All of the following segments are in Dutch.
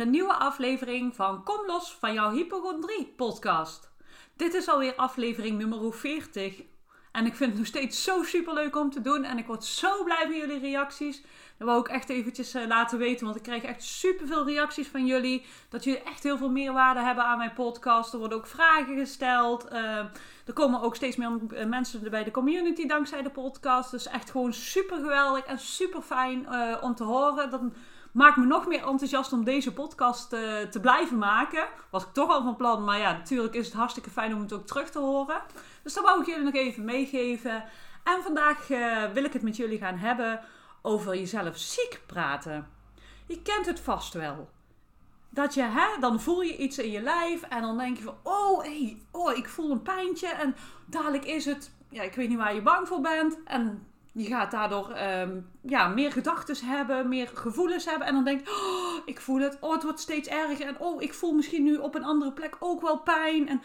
Een nieuwe aflevering van Kom los van jouw hypochondrie podcast. Dit is alweer aflevering nummer 40 en ik vind het nog steeds zo super leuk om te doen en ik word zo blij van jullie reacties. Dat wil ik echt eventjes uh, laten weten, want ik krijg echt super veel reacties van jullie. Dat jullie echt heel veel meerwaarde hebben aan mijn podcast. Er worden ook vragen gesteld. Uh, er komen ook steeds meer eh, mensen bij de community dankzij de podcast. Dus echt gewoon super geweldig en super fijn om te horen. Dat maakt me nog meer enthousiast om deze podcast uh, te blijven maken. Was ik toch al van plan, maar ja, natuurlijk is het hartstikke fijn om het ook terug te horen. Dus dat wou ik jullie nog even meegeven. En vandaag uh, wil ik het met jullie gaan hebben over jezelf ziek praten. Je kent het vast wel. Dat je, hè, dan voel je iets in je lijf en dan denk je van, oh, hey, oh, ik voel een pijntje en dadelijk is het, ja, ik weet niet waar je bang voor bent. En je gaat daardoor um, ja, meer gedachten hebben, meer gevoelens hebben. En dan denk je, oh, ik voel het, oh, het wordt steeds erger. En oh, ik voel misschien nu op een andere plek ook wel pijn. En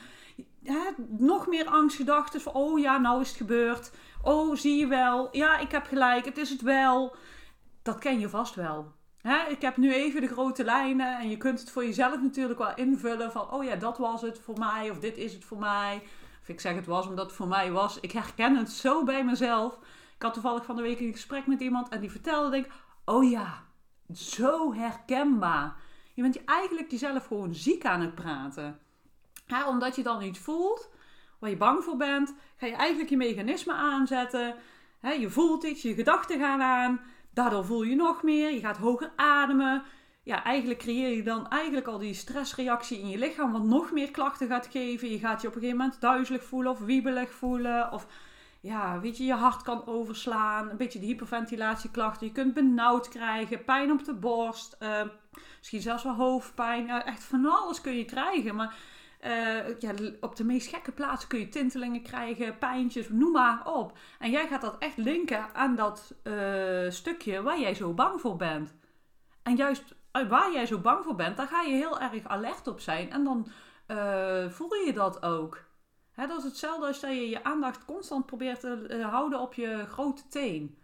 nog meer angstgedachten van, oh ja, nou is het gebeurd. Oh, zie je wel. Ja, ik heb gelijk, het is het wel. Dat ken je vast wel. Hè? Ik heb nu even de grote lijnen en je kunt het voor jezelf natuurlijk wel invullen van, oh ja, dat was het voor mij of dit is het voor mij. Of ik zeg het was omdat het voor mij was. Ik herken het zo bij mezelf. Ik had toevallig van de week een gesprek met iemand en die vertelde, denk oh ja, zo herkenbaar. Je bent je eigenlijk jezelf gewoon ziek aan het praten. Omdat je dan iets voelt waar je bang voor bent, ga je eigenlijk je mechanisme aanzetten. je voelt iets, je gedachten gaan aan. Daardoor voel je nog meer, je gaat hoger ademen. Ja, eigenlijk creëer je dan eigenlijk al die stressreactie in je lichaam, wat nog meer klachten gaat geven. Je gaat je op een gegeven moment duizelig voelen of wiebelig voelen. Of ja, weet je, je hart kan overslaan. Een beetje de hyperventilatieklachten. Je kunt benauwd krijgen, pijn op de borst. Uh, misschien zelfs wel hoofdpijn. echt van alles kun je krijgen. Maar uh, ja, op de meest gekke plaatsen kun je tintelingen krijgen, pijntjes, noem maar op. En jij gaat dat echt linken aan dat uh, stukje waar jij zo bang voor bent. En juist waar jij zo bang voor bent, daar ga je heel erg alert op zijn. En dan voel je dat ook. Hè, dat is hetzelfde als dat je je aandacht constant probeert te houden op je grote teen.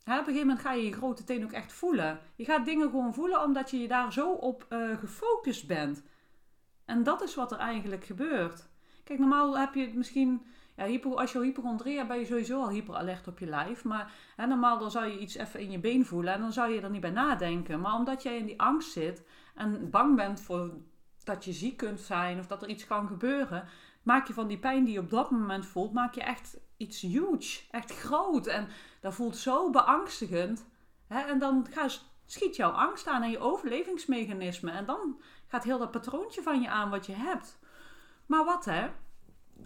Op een gegeven moment ga je je grote teen ook echt voelen. Je gaat dingen gewoon voelen omdat je je daar zo op gefocust bent. En dat is wat er eigenlijk gebeurt. Kijk, normaal heb je het misschien. Ja, hypo, als je hypochondrie hebt, ben je sowieso al hyperalert op je lijf. Maar normaal dan zou je iets even in je been voelen en dan zou je er niet bij nadenken. Maar omdat jij in die angst zit en bang bent voor dat je ziek kunt zijn of dat er iets kan gebeuren, maak je van die pijn die je op dat moment voelt, maak je echt iets huge, echt groot. En dat voelt zo beangstigend. Hè? En dan schiet jouw angst aan en je overlevingsmechanisme. En dan gaat heel dat patroontje van je aan wat je hebt. Maar wat hè?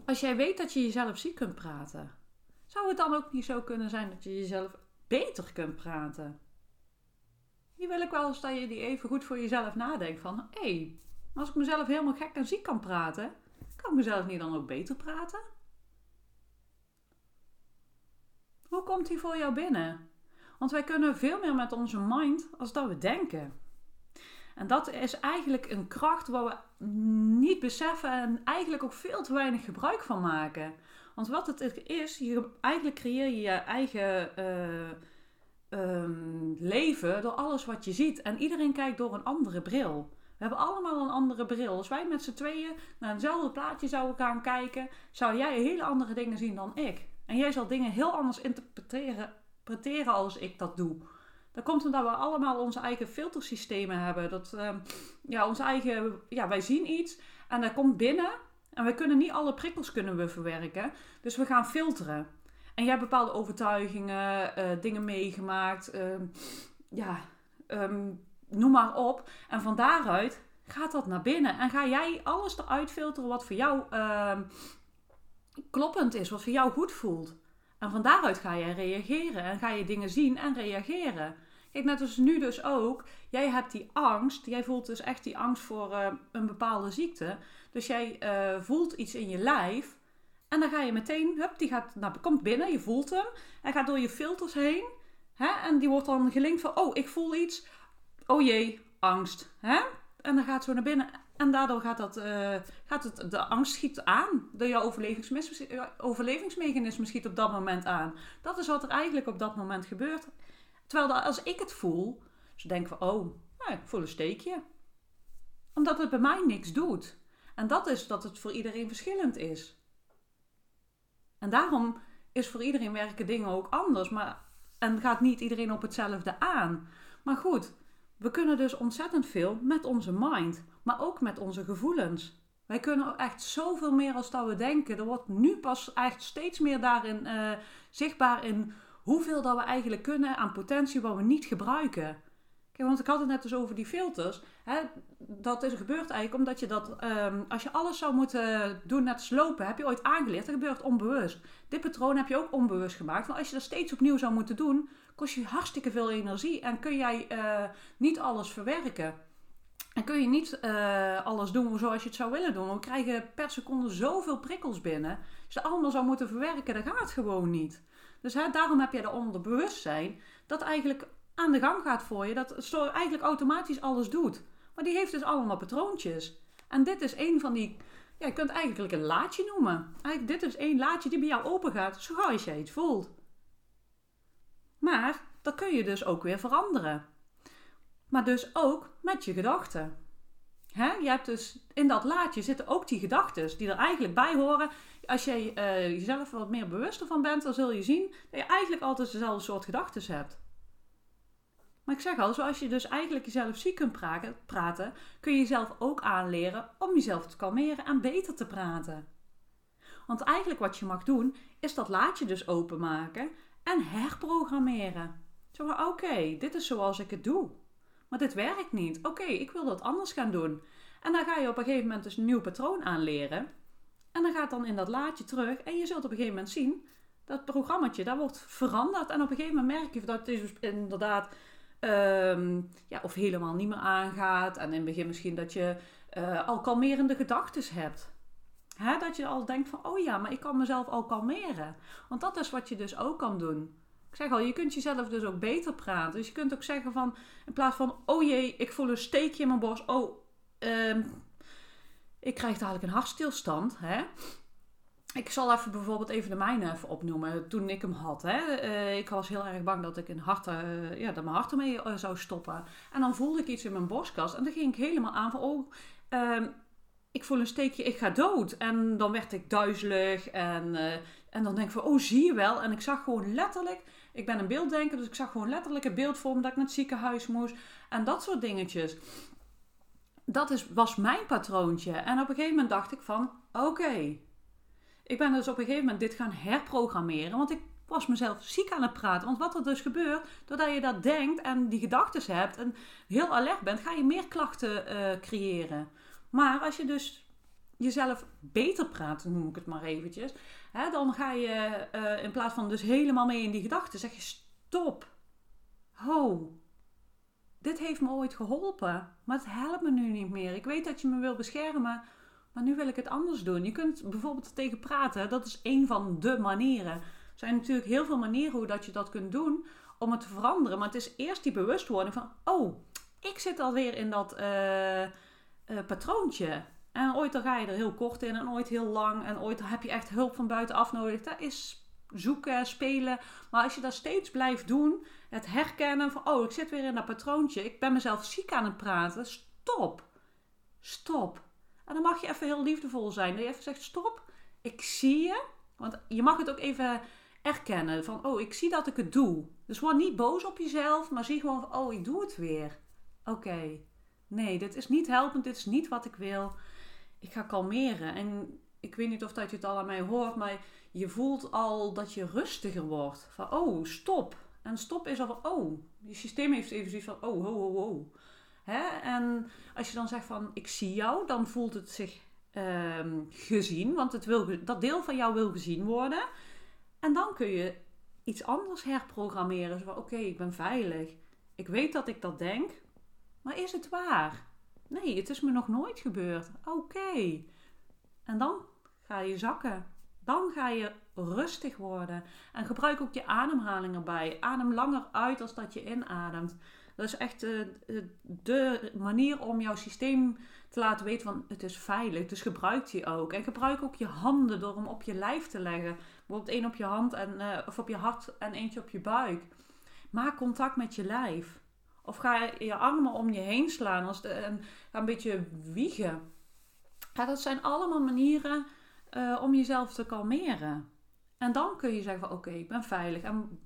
Als jij weet dat je jezelf ziek kunt praten, zou het dan ook niet zo kunnen zijn dat je jezelf beter kunt praten? Die wil ik wel eens dat je die even goed voor jezelf nadenkt van, hé, hey, als ik mezelf helemaal gek en ziek kan praten, kan ik mezelf niet dan ook beter praten? Hoe komt die voor jou binnen? Want wij kunnen veel meer met onze mind als dat we denken. En dat is eigenlijk een kracht waar we niet beseffen en eigenlijk ook veel te weinig gebruik van maken. Want wat het is, je, eigenlijk creëer je je eigen uh, um, leven door alles wat je ziet. En iedereen kijkt door een andere bril. We hebben allemaal een andere bril. Als wij met z'n tweeën naar eenzelfde plaatje zouden gaan kijken, zou jij hele andere dingen zien dan ik. En jij zal dingen heel anders interpreteren, als ik dat doe. Dat komt omdat we allemaal onze eigen filtersystemen hebben. Dat, uh, ja, onze eigen, ja, wij zien iets en dat komt binnen. En we kunnen niet alle prikkels kunnen we verwerken. Dus we gaan filteren. En jij hebt bepaalde overtuigingen, uh, dingen meegemaakt. Uh, ja, um, noem maar op. En van daaruit gaat dat naar binnen. En ga jij alles eruit filteren wat voor jou ehm, kloppend is. Wat voor jou goed voelt. En van daaruit ga jij reageren. En ga je dingen zien en reageren. Kijk, net als nu dus ook. Jij hebt die angst. Jij voelt dus echt die angst voor uh, een bepaalde ziekte. Dus jij uh, voelt iets in je lijf. En dan ga je meteen, hup, die gaat, nou, komt binnen, je voelt hem. Hij gaat door je filters heen. Hè? En die wordt dan gelinkt van, oh, ik voel iets. Oh jee, angst. Hè? En dan gaat zo naar binnen. En daardoor gaat, dat, uh, gaat het, de angst schiet aan. De jouw overlevingsmechanisme schiet op dat moment aan. Dat is wat er eigenlijk op dat moment gebeurt. Terwijl als ik het voel, ze denken van, oh, Nou, ik voel een steekje. Omdat het bij mij niks doet. En dat is dat het voor iedereen verschillend is. En daarom is voor iedereen werken dingen ook anders. Maar, en gaat niet iedereen op hetzelfde aan. Maar goed, we kunnen dus ontzettend veel met onze mind. Maar ook met onze gevoelens. Wij kunnen echt zoveel meer als dat we denken. Er wordt nu pas echt steeds meer daarin uh, zichtbaar in hoeveel dat we eigenlijk kunnen aan potentie wat we niet gebruiken. Want ik had het net dus over die filters. Hè, dat is gebeurt eigenlijk omdat je dat, um, als je alles zou moeten doen net slopen, heb je ooit aangeleerd. Dat gebeurt onbewust. Dit patroon heb je ook onbewust gemaakt. Want als je dat steeds opnieuw zou moeten doen, kost je hartstikke veel energie en kun jij uh, niet alles verwerken. En kun je niet uh, alles doen zoals je het zou willen doen. We krijgen per seconde zoveel prikkels binnen. Als je allemaal zou moeten verwerken, dat gaat gewoon niet. Dus hè, daarom heb je dat onderbewustzijn dat eigenlijk aan de gang gaat voor je. Dat eigenlijk automatisch alles doet. Maar die heeft dus allemaal patroontjes. En dit is een van die... Ja, je kunt eigenlijk een laadje noemen. Eigenlijk, dit is één laadje die bij jou open gaat, zo gauw als jij het voelt. Maar dat kun je dus ook weer veranderen. Maar dus ook met je gedachten. Je hebt dus in dat laadje zitten ook die gedachten die er eigenlijk bij horen. Als je uh, jezelf wat meer bewuster van bent, dan zul je zien dat je eigenlijk altijd dezelfde soort gedachten hebt. Maar ik zeg al, zoals je dus eigenlijk jezelf ziek kunt praten, kun je jezelf ook aanleren om jezelf te kalmeren en beter te praten. Want eigenlijk wat je mag doen, is dat laadje dus openmaken en herprogrammeren. Zo oké, dit is zoals ik het doe. Maar dit werkt niet. Oké, ik wil dat anders gaan doen. En dan ga je op een gegeven moment dus een nieuw patroon aanleren. En dan gaat dan in dat laadje terug. En je zult op een gegeven moment zien dat programmaatje, dat wordt veranderd. En op een gegeven moment merk je dat het inderdaad um, ja, of helemaal niet meer aangaat. En in het begin misschien dat je uh, al kalmerende gedachten hebt. Hè? Dat je al denkt van, oh ja, maar ik kan mezelf al kalmeren. Want dat is wat je dus ook kan doen. Ik zeg al, je kunt jezelf dus ook beter praten. Dus je kunt ook zeggen van, in plaats van, oh jee, ik voel een steekje in mijn borst. Oh, um, ik krijg dadelijk een hartstilstand. Hè? Ik zal even bijvoorbeeld even de mijne even opnoemen. Toen ik hem had. Hè. Uh, ik was heel erg bang dat ik een hart, uh, ja, dat mijn hart ermee uh, zou stoppen. En dan voelde ik iets in mijn borstkast. En dan ging ik helemaal aan van, oh, ehm, ik voel een steekje, ik ga dood. En dan werd ik duizelig. En, en dan denk ik van, oh, zie je wel. En ik zag gewoon letterlijk, ik ben een beelddenker, dus ik zag gewoon letterlijk een beeld voor dat ik naar het ziekenhuis moest. En dat soort dingetjes. Dat is, was mijn patroontje. En op een gegeven moment dacht ik van, oké ik ben dus op een gegeven moment dit gaan herprogrammeren. Want ik was mezelf ziek aan het praten. Want wat er dus gebeurt, doordat je dat denkt en die gedachten hebt en heel alert bent, ga je meer klachten uh, creëren. Maar als je dus jezelf beter praat, noem ik het maar eventjes, hè, dan ga je uh, in plaats van dus helemaal mee in die gedachten, zeg je stop. Ho, dit heeft me ooit geholpen, maar het helpt me nu niet meer. Ik weet dat je me wil beschermen, maar nu wil ik het anders doen. Je kunt bijvoorbeeld tegen praten. Dat is een van de manieren. Er zijn natuurlijk heel veel manieren hoe dat je dat kunt doen om het te veranderen. Maar het is eerst die bewustwording van... Oh, ik zit alweer in dat uh, uh, patroontje. En ooit dan ga je er heel kort in en ooit heel lang. En ooit heb je echt hulp van buitenaf nodig. Dat is zoeken, spelen. Maar als je dat steeds blijft doen, het herkennen van... Oh, ik zit weer in dat patroontje. Ik ben mezelf ziek aan het praten. Stop. Stop. En dan mag je even heel liefdevol zijn. Dat je even zegt, stop, ik zie je. Want je mag het ook even erkennen. Van, oh, ik zie dat ik het doe. Dus word niet boos op jezelf, maar zie gewoon van, oh, ik doe het weer. Oké, nee, dit is niet helpend, dit is niet wat ik wil. Ik ga kalmeren. En ik weet niet of dat je het al aan mij hoort, maar je voelt al dat je rustiger wordt. Van, oh, stop. En stop is al van, oh, je systeem heeft even zoiets van, oh, ho, ho, ho. Hè? En als je dan zegt van ik zie jou, dan voelt het zich um, gezien, want het wil, dat deel van jou wil gezien worden. En dan kun je iets anders herprogrammeren. Zo oké, ik ben veilig. Ik weet dat ik dat denk, maar is het waar? Nee, het is me nog nooit gebeurd. Oké. En dan ga je zakken. Dan ga je rustig worden. En gebruik ook je ademhaling erbij. Adem langer uit als dat je inademt. Dat is echt uh, de manier om jouw systeem te laten weten van het is veilig. Dus gebruik die ook. En gebruik ook je handen door hem op je lijf te leggen. Bijvoorbeeld één op je hand en, uh, of op je hart en eentje op je buik. Maak contact met je lijf. Of ga je armen om je heen slaan als de, en ga een beetje wiegen. Ja, dat zijn allemaal manieren om jezelf te kalmeren. En dan kun je zeggen van oké, ik ben veilig. En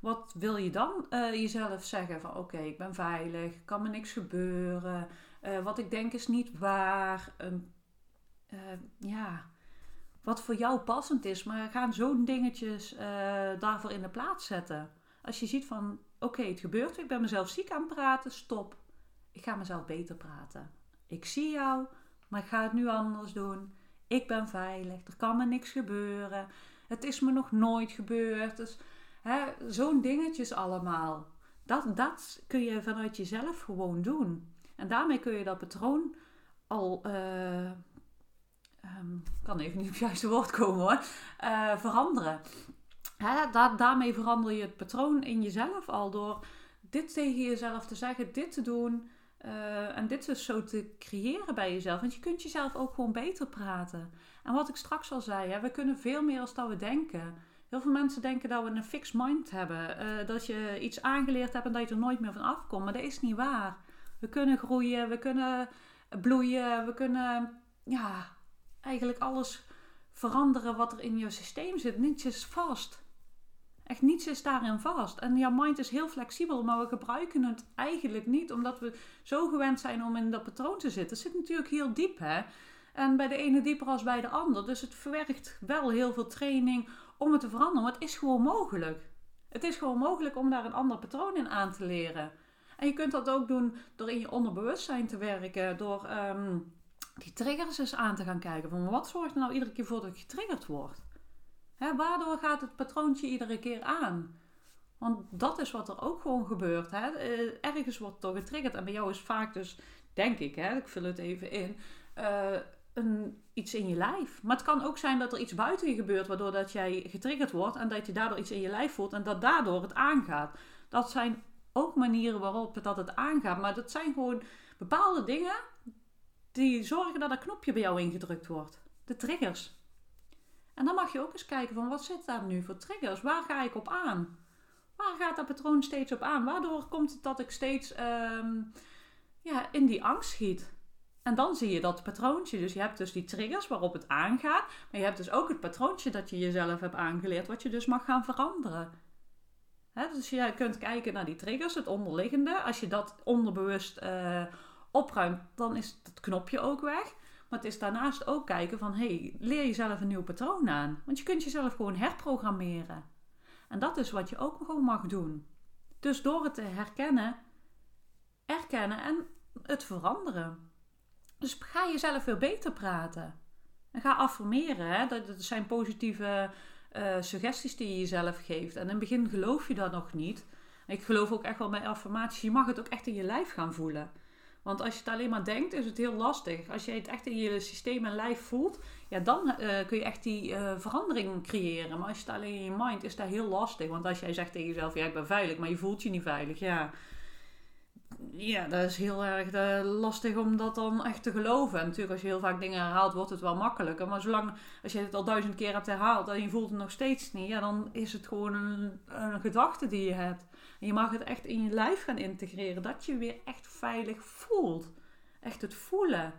wat wil je dan uh, jezelf zeggen van oké, ik ben veilig, kan me niks gebeuren. Uh, wat ik denk is niet waar. ja, wat voor jou passend is. Maar gaan zo'n dingetjes daarvoor in de plaats zetten. Als je ziet van oké, het gebeurt, ik ben mezelf ziek aan het praten, stop. Ik ga mezelf beter praten. Ik zie jou, maar ik ga het nu anders doen. Ik ben veilig, er kan me niks gebeuren. Het is me nog nooit gebeurd. Dus zo'n dingetjes allemaal. Dat, dat kun je vanuit jezelf gewoon doen. En daarmee kun je dat patroon al. Uh, kan even niet op het juiste woord komen hoor. Uh, veranderen. Hè, daarmee verander je het patroon in jezelf al door dit tegen jezelf te zeggen, dit te doen. Uh, en dit dus zo te creëren bij jezelf. Want je kunt jezelf ook gewoon beter praten. En wat ik straks al zei, hè, we kunnen veel meer als dat we denken. Heel veel mensen denken dat we een fixed mind hebben. Uh, dat je iets aangeleerd hebt en dat je er nooit meer van afkomt. Maar dat is niet waar. We kunnen groeien, we kunnen bloeien, we kunnen ja, eigenlijk alles veranderen wat er in je systeem zit. Niets is vast. Echt niets is daarin vast. En jouw mind is heel flexibel, maar we gebruiken het eigenlijk niet omdat we zo gewend zijn om in dat patroon te zitten. Het zit natuurlijk heel diep, hè. En bij de ene dieper als bij de ander. Dus het verwerkt wel heel veel training om het te veranderen. Maar het is gewoon mogelijk. Het is gewoon mogelijk om daar een ander patroon in aan te leren. En je kunt dat ook doen door in je onderbewustzijn te werken. Door ehm, die triggers eens aan te gaan kijken. Van wat zorgt er nou iedere keer voor dat ik getriggerd word? Hè, waardoor gaat het patroontje iedere keer aan? Want dat is wat er ook gewoon gebeurt. Hè? Eh, ergens wordt toch getriggerd. En bij jou is vaak dus, denk ik, hè, ik vul het even in, uh, een, iets in je lijf. Maar het kan ook zijn dat er iets buiten je gebeurt, waardoor dat jij getriggerd wordt en dat je daardoor iets in je lijf voelt en dat daardoor het aangaat. Dat zijn ook manieren waarop het, dat het aangaat. Maar dat zijn gewoon bepaalde dingen die zorgen dat een knopje bij jou ingedrukt wordt. De triggers. En dan mag je ook eens kijken van wat zit daar nu voor triggers? Waar ga ik op aan? Waar gaat dat patroon steeds op aan? Waardoor komt het dat ik steeds ehm, ja, in die angst schiet? En dan zie je dat patroontje. Dus je hebt dus die triggers waarop het aangaat. Maar je hebt dus ook het patroontje dat je jezelf hebt aangeleerd. Wat je dus mag gaan veranderen. dus je kunt kijken naar die triggers, het onderliggende. Als je dat onderbewust uh, opruimt, dan is het knopje ook weg. Maar het is daarnaast ook kijken van, hey, leer jezelf een nieuw patroon aan. Want je kunt jezelf gewoon herprogrammeren. En dat is wat je ook gewoon mag doen. Dus door het te herkennen, erkennen en het veranderen. Dus ga jezelf weer beter praten. En ga affirmeren. Hè? Dat, dat zijn positieve uh, suggesties die je jezelf geeft. En in het begin geloof je dat nog niet. Ik geloof ook echt wel bij affirmaties. Je mag het ook echt in je lijf gaan voelen. Want als je het alleen maar denkt, is het heel lastig. Als je het echt in je systeem en lijf voelt, ja, dan uh, kun je echt die uh, verandering creëren. Maar als je het alleen in je mind, is dat heel lastig. Want als jij zegt tegen jezelf, ja, ik ben veilig, maar je voelt je niet veilig, ja. Ja, dat is heel erg uh, lastig om dat dan echt te geloven. En natuurlijk, als je heel vaak dingen herhaalt, wordt het wel makkelijker. Maar zolang, als je het al duizend keer hebt herhaald en je voelt het nog steeds niet, ja, dan is het gewoon een, een gedachte die je hebt. En je mag het echt in je lijf gaan integreren. Dat je weer echt veilig voelt. Echt het voelen.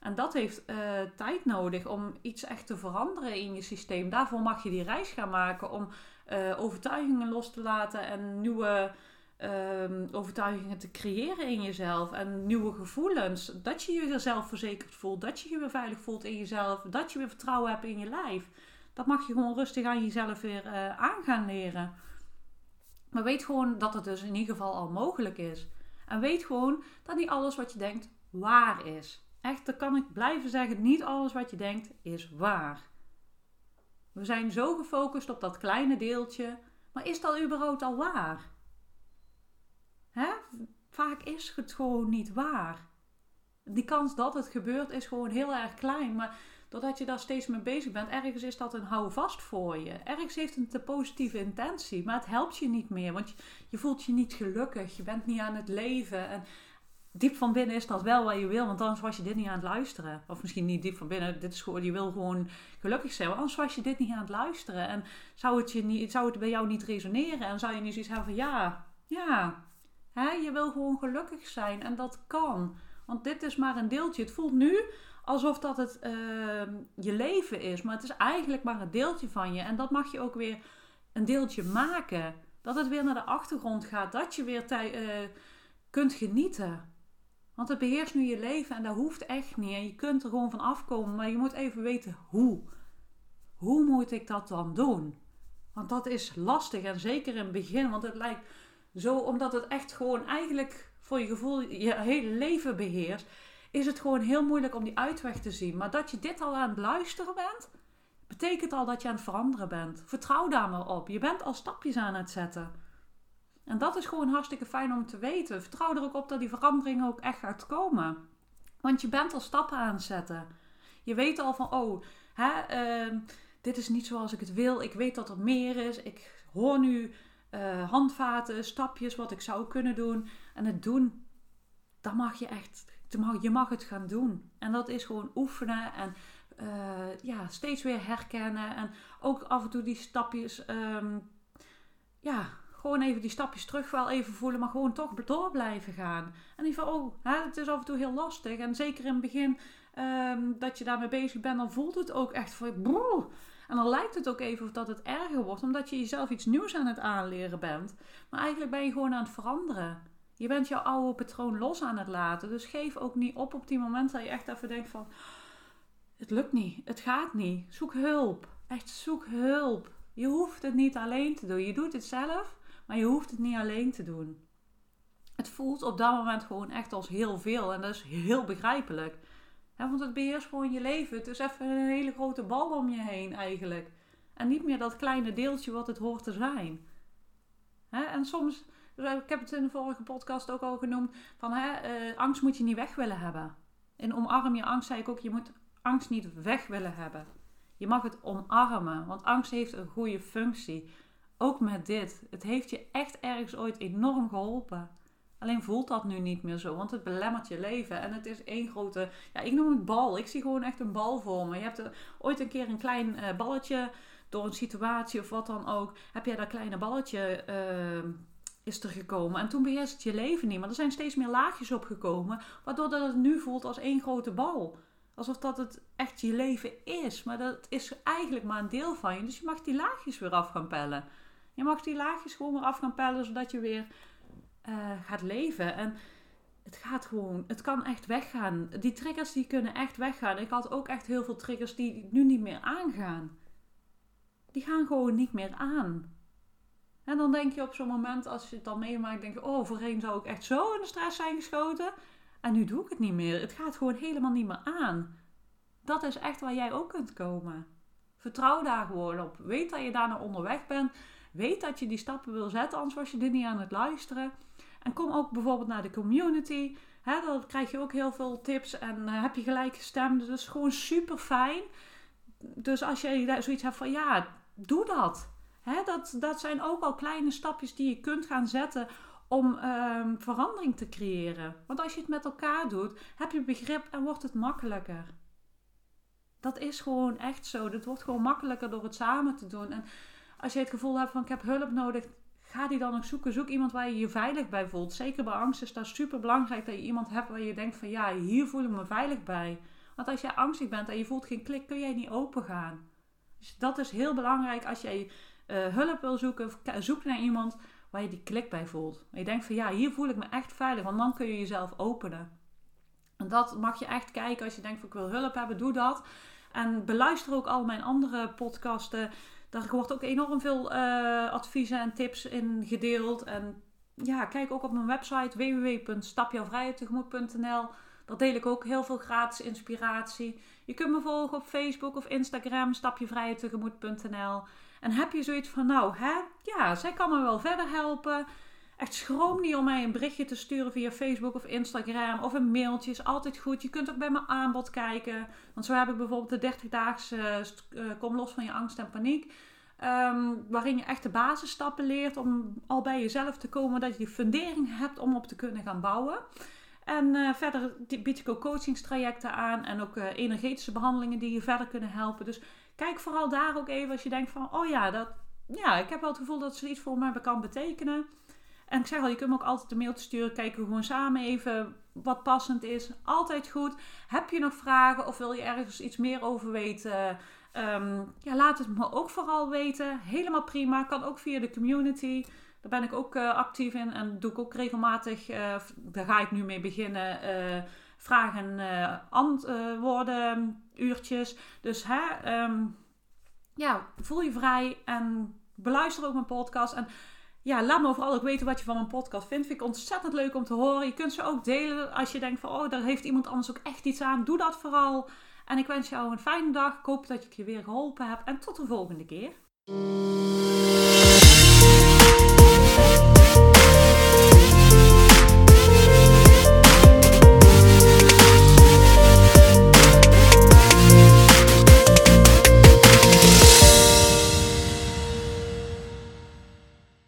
En dat heeft uh, tijd nodig om iets echt te veranderen in je systeem. Daarvoor mag je die reis gaan maken om uh, overtuigingen los te laten en nieuwe uh, overtuigingen te creëren in jezelf. En nieuwe gevoelens. Dat je je zelfverzekerd voelt. Dat je je weer veilig voelt in jezelf. Dat je weer vertrouwen hebt in je lijf. Dat mag je gewoon rustig aan jezelf weer uh, aan gaan leren. Maar weet gewoon dat het dus in ieder geval al mogelijk is. En weet gewoon dat niet alles wat je denkt waar is. Echt, dan kan ik blijven zeggen, niet alles wat je denkt is waar. We zijn zo gefocust op dat kleine deeltje, maar is dat überhaupt al waar? Vaak is het gewoon niet waar. Die kans dat het gebeurt is gewoon heel erg klein, maar doordat je daar steeds mee bezig bent, ergens is dat een houvast voor je. Ergens heeft het een positieve intentie, maar het helpt je niet meer, want je, je voelt je niet gelukkig, je bent niet aan het leven. En diep van binnen is dat wel wat je wil, want anders was je dit niet aan het luisteren. Of misschien niet diep van binnen, dit is gewoon, je wil gewoon gelukkig zijn, want anders was je dit niet aan het luisteren. En zou het, je niet, zou het bij jou niet resoneren en zou je niet zoiets hebben van ja, ja, Je wil gewoon gelukkig zijn en dat kan. Want dit is maar een deeltje. Het voelt nu alsof dat het ehm, je leven is, maar het is eigenlijk maar een deeltje van je. En dat mag je ook weer een deeltje maken. Dat het weer naar de achtergrond gaat, dat je weer uh, kunt genieten. Want het beheerst nu je leven en dat hoeft echt niet. En je kunt er gewoon van afkomen, maar je moet even weten hoe. Hoe moet ik dat dan doen? Want dat is lastig en zeker in het begin, want het lijkt zo, omdat het echt gewoon eigenlijk voor je gevoel je hele leven beheerst, is het gewoon heel moeilijk om die uitweg te zien. Maar dat je dit al aan het luisteren bent, betekent al dat je aan het veranderen bent. Vertrouw daar maar op. Je bent al stapjes aan het zetten. En dat is gewoon hartstikke fijn om te weten. Vertrouw er ook op dat die verandering ook echt gaat komen. Want je bent al stappen aan het zetten. Je weet al van, oh, hè, uh, dit is niet zoals ik het wil. Ik weet dat er meer is. Ik hoor nu uh, handvaten, stapjes, wat ik zou kunnen doen. En het doen, dan mag je echt, je mag het gaan doen. En dat is gewoon oefenen en uh, ja, steeds weer herkennen. En ook af en toe die stapjes, um, ja, gewoon even die stapjes terug wel even voelen, maar gewoon toch door blijven gaan. En die van, oh, hè, het is af en toe heel lastig. En zeker in het begin um, dat je daarmee bezig bent, dan voelt het ook echt van, broer. En dan lijkt het ook even of dat het erger wordt, omdat je jezelf iets nieuws aan het aanleren bent. Maar eigenlijk ben je gewoon aan het veranderen. Je bent jouw oude patroon los aan het laten. Dus geef ook niet op op die momenten dat je echt even denkt van... Het lukt niet. Het gaat niet. Zoek hulp. Echt zoek hulp. Je hoeft het niet alleen te doen. Je doet het zelf, maar je hoeft het niet alleen te doen. Het voelt op dat moment gewoon echt als heel veel. En dat is heel begrijpelijk. Want het beheerst gewoon je leven. Het is even een hele grote bal om je heen eigenlijk. En niet meer dat kleine deeltje wat het hoort te zijn. en soms, ik heb het in de vorige podcast ook al genoemd, van uh, angst moet je niet weg willen hebben. In omarm je angst zei ik ook, je moet angst niet weg willen hebben. Je mag het omarmen, want angst heeft een goede functie. Ook met dit. Het heeft je echt ergens ooit enorm geholpen. Alleen voelt dat nu niet meer zo, want het belemmert je leven. En het is één grote, ja, ik noem het bal. Ik zie gewoon echt een bal voor me. Je hebt er ooit een keer een klein uh, balletje door een situatie of wat dan ook. Heb jij dat kleine balletje uh, is er gekomen. En toen beheerst het je leven niet. Maar er zijn steeds meer laagjes opgekomen, waardoor dat het nu voelt als één grote bal. Alsof dat het echt je leven is. Maar dat is eigenlijk maar een deel van je. Dus je mag die laagjes weer af gaan pellen. Je mag die laagjes gewoon weer af gaan pellen, zodat je weer uh, gaat leven. En het gaat gewoon, het kan echt weggaan. Die triggers die kunnen echt weggaan. Ik had ook echt heel veel triggers die nu niet meer aangaan. Die gaan gewoon niet meer aan. En dan denk je op zo'n moment, als je het dan meemaakt, denk je, oh, voorheen zou ik echt zo in de stress zijn geschoten. En nu doe ik het niet meer. Het gaat gewoon helemaal niet meer aan. Dat is echt waar jij ook kunt komen. Vertrouw daar gewoon op. Weet dat je daar naar onderweg bent. Weet dat je die stappen wil zetten, anders was je dit niet aan het luisteren. En kom ook bijvoorbeeld naar de community. Dan krijg je ook heel veel tips en uh, heb je gelijk gestemd. Dus dat is gewoon super fijn. Dus als je zoiets hebt van ja, doe dat. Dat. Dat zijn ook al kleine stapjes die je kunt gaan zetten om um, verandering te creëren. Want als je het met elkaar doet, heb je begrip en wordt het makkelijker. Dat is gewoon echt zo. Het wordt gewoon makkelijker door het samen te doen. En als je het gevoel hebt van ik heb hulp nodig, ga die dan ook zoeken. Zoek iemand waar je je veilig bij voelt. Zeker bij angst is dat super belangrijk dat je iemand hebt waar je denkt van ja, hier voel ik me veilig bij. Want als jij angstig bent en je voelt geen klik, kun jij niet open gaan. Dus dat is heel belangrijk als jij uh, hulp wil zoeken. Zoek naar iemand waar je die klik bij voelt. En je denkt van ja, hier voel ik me echt veilig, want dan kun je jezelf openen. En dat mag je echt kijken als je denkt van ik wil hulp hebben, doe dat. En beluister ook al mijn andere podcasten. Daar wordt ook enorm veel uh, adviezen en tips in gedeeld. En ja, kijk ook op mijn website www.stapjouwvrijheidtegemoet.nl. Daar deel ik ook heel veel gratis inspiratie. Je kunt me volgen op Facebook of Instagram, stapjevrijheidtegemoet.nl. En heb je zoiets van, nou, hè, ja, zij kan me wel verder helpen. Echt schroom niet om mij een berichtje te sturen via Facebook of Instagram of een mailtje. Is altijd goed. Je kunt ook bij mijn aanbod kijken. Want zo heb ik bijvoorbeeld de 30-daagse uh, Kom los van je angst en paniek. Um, waarin je echt de basisstappen leert om al bij jezelf te komen. Dat je die fundering hebt om op te kunnen gaan bouwen. En uh, verder bied ik ook coachingstrajecten aan en ook uh, energetische behandelingen die je verder kunnen helpen. Dus kijk vooral daar ook even als je denkt van, oh ja, dat, ja ik heb wel het gevoel dat ze iets voor mij kan betekenen. En ik zeg al, je kunt me ook altijd een mailtje sturen. Kijken we gewoon samen even wat passend is. Altijd goed. Heb je nog vragen of wil je ergens iets meer over weten? Ehm, ja, laat het me ook vooral weten. Helemaal prima. Kan ook via de community. Daar ben ik ook uh, actief in en doe ik ook regelmatig. Uh, daar ga ik nu mee beginnen. Uh, vragen en antwoorden uurtjes. Dus hè, um, ja, voel je vrij en beluister ook mijn podcast. En ja, laat me vooral ook weten wat je van mijn podcast vindt. Vind ik ontzettend leuk om te horen. Je kunt ze ook delen als je denkt van, oh, daar heeft iemand anders ook echt iets aan. Doe dat vooral. En ik wens jou een fijne dag. Ik hoop dat ik je weer geholpen heb. En tot de volgende keer.